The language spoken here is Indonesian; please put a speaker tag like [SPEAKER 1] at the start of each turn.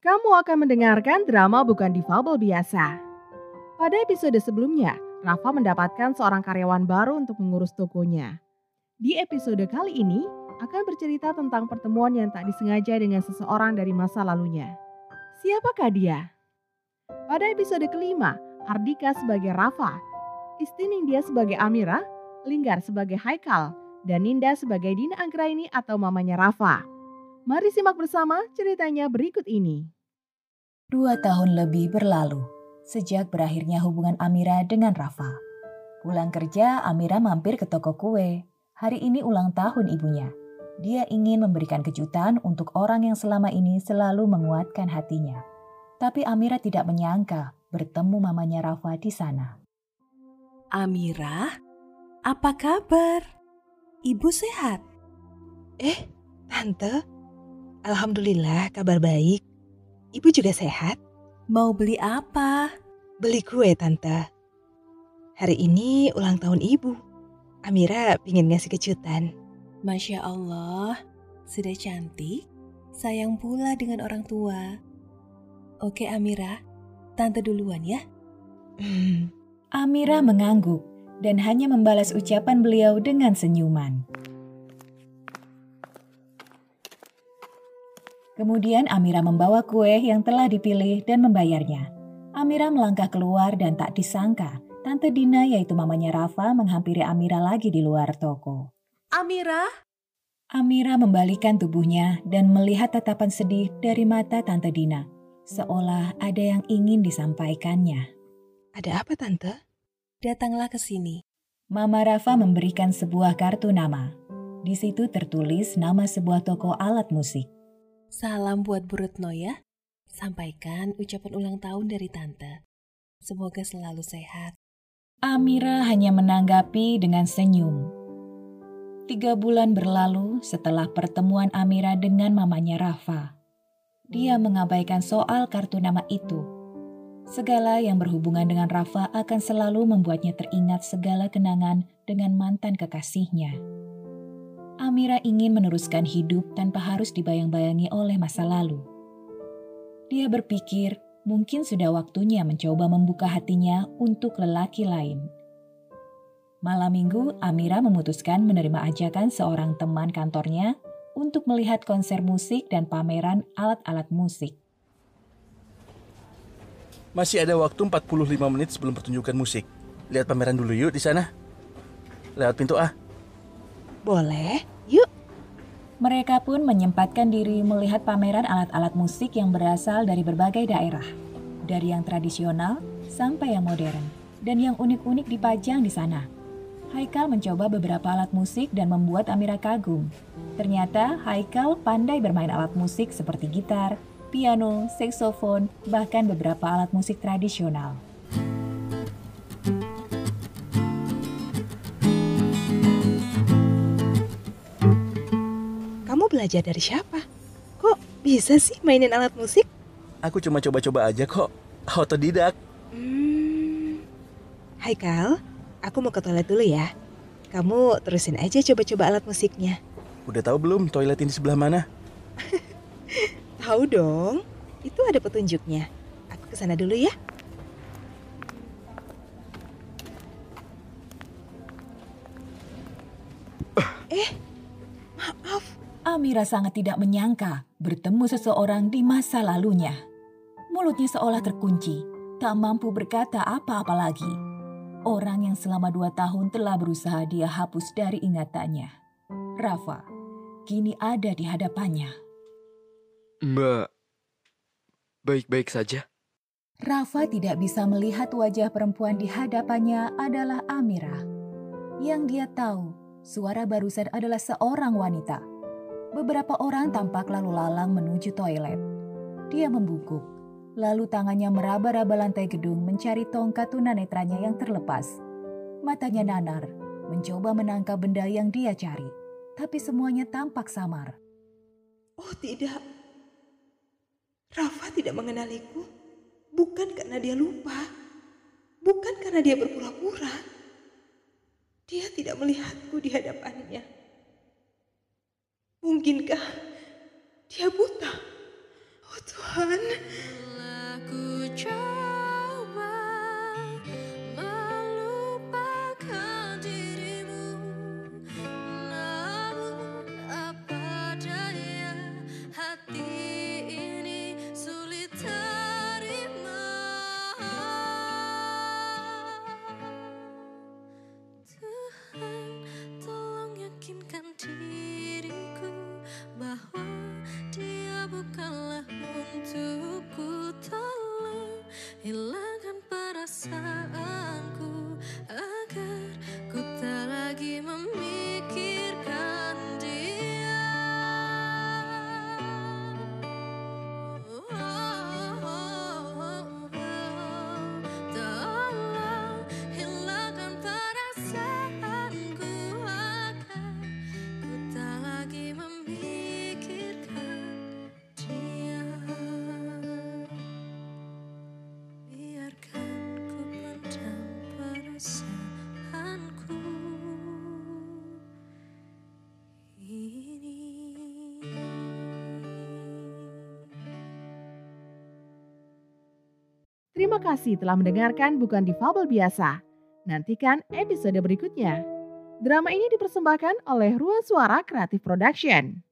[SPEAKER 1] Kamu akan mendengarkan drama bukan difabel biasa. Pada episode sebelumnya, Rafa mendapatkan seorang karyawan baru untuk mengurus tokonya. Di episode kali ini, akan bercerita tentang pertemuan yang tak disengaja dengan seseorang dari masa lalunya. Siapakah dia? Pada episode kelima, Ardika sebagai Rafa, Isti Nindya sebagai Amira, Linggar sebagai Haikal, dan Ninda sebagai Dina Anggraini atau mamanya Rafa. Mari simak bersama ceritanya berikut ini.
[SPEAKER 2] Dua tahun lebih berlalu sejak berakhirnya hubungan Amira dengan Rafa. Pulang kerja, Amira mampir ke toko kue. Hari ini ulang tahun ibunya. Dia ingin memberikan kejutan untuk orang yang selama ini selalu menguatkan hatinya. Tapi Amira tidak menyangka bertemu mamanya Rafa di sana.
[SPEAKER 3] Amira, apa kabar? Ibu sehat?
[SPEAKER 4] Eh, Tante. Alhamdulillah kabar baik. Ibu juga sehat.
[SPEAKER 3] Mau beli apa?
[SPEAKER 4] Beli kue, Tante. Hari ini ulang tahun ibu. Amira pingin ngasih kejutan.
[SPEAKER 3] Masya Allah, sudah cantik, sayang pula dengan orang tua. Oke Amira, tante duluan ya.
[SPEAKER 2] Hmm. Amira mengangguk dan hanya membalas ucapan beliau dengan senyuman. Kemudian Amira membawa kue yang telah dipilih dan membayarnya. Amira melangkah keluar dan tak disangka, Tante Dina yaitu mamanya Rafa menghampiri Amira lagi di luar toko.
[SPEAKER 3] Amira?
[SPEAKER 2] Amira membalikan tubuhnya dan melihat tatapan sedih dari mata Tante Dina, seolah ada yang ingin disampaikannya.
[SPEAKER 4] Ada apa, Tante?
[SPEAKER 3] Datanglah ke sini.
[SPEAKER 2] Mama Rafa memberikan sebuah kartu nama. Di situ tertulis nama sebuah toko alat musik.
[SPEAKER 3] Salam buat Burutno ya. Sampaikan ucapan ulang tahun dari Tante. Semoga selalu sehat.
[SPEAKER 2] Amira hanya menanggapi dengan senyum. Tiga bulan berlalu setelah pertemuan Amira dengan mamanya Rafa. Dia mengabaikan soal kartu nama itu. Segala yang berhubungan dengan Rafa akan selalu membuatnya teringat segala kenangan dengan mantan kekasihnya. Amira ingin meneruskan hidup tanpa harus dibayang-bayangi oleh masa lalu. Dia berpikir mungkin sudah waktunya mencoba membuka hatinya untuk lelaki lain. Malam minggu, Amira memutuskan menerima ajakan seorang teman kantornya untuk melihat konser musik dan pameran alat-alat musik.
[SPEAKER 5] Masih ada waktu 45 menit sebelum pertunjukan musik. Lihat pameran dulu yuk di sana. Lewat pintu A.
[SPEAKER 4] Boleh, yuk.
[SPEAKER 2] Mereka pun menyempatkan diri melihat pameran alat-alat musik yang berasal dari berbagai daerah. Dari yang tradisional sampai yang modern. Dan yang unik-unik dipajang di sana. Haikal mencoba beberapa alat musik dan membuat Amira kagum. Ternyata Haikal pandai bermain alat musik seperti gitar, piano, saksofon, bahkan beberapa alat musik tradisional.
[SPEAKER 4] Kamu belajar dari siapa? Kok bisa sih mainin alat musik?
[SPEAKER 5] Aku cuma coba-coba aja kok. Otodidak.
[SPEAKER 4] Hmm. Haikal, Aku mau ke toilet dulu ya. Kamu terusin aja coba-coba alat musiknya.
[SPEAKER 5] Udah tahu belum toilet ini sebelah mana?
[SPEAKER 4] tahu dong. Itu ada petunjuknya. Aku ke sana dulu ya. Eh, maaf.
[SPEAKER 2] Amira sangat tidak menyangka bertemu seseorang di masa lalunya. Mulutnya seolah terkunci, tak mampu berkata apa-apa lagi. Orang yang selama dua tahun telah berusaha dia hapus dari ingatannya. Rafa, kini ada di hadapannya.
[SPEAKER 6] Mbak, baik-baik saja.
[SPEAKER 2] Rafa tidak bisa melihat wajah perempuan di hadapannya adalah Amira. Yang dia tahu, suara barusan adalah seorang wanita. Beberapa orang tampak lalu lalang menuju toilet. Dia membungkuk Lalu tangannya meraba-raba lantai gedung mencari tongkat tunanetranya yang terlepas. Matanya nanar, mencoba menangkap benda yang dia cari. Tapi semuanya tampak samar.
[SPEAKER 4] Oh tidak, Rafa tidak mengenaliku. Bukan karena dia lupa. Bukan karena dia berpura-pura. Dia tidak melihatku di hadapannya. Mungkinkah dia buta? Oh Tuhan.
[SPEAKER 1] Terima kasih telah mendengarkan Bukan Difabel Biasa. Nantikan episode berikutnya. Drama ini dipersembahkan oleh Ruang Suara Kreatif Production.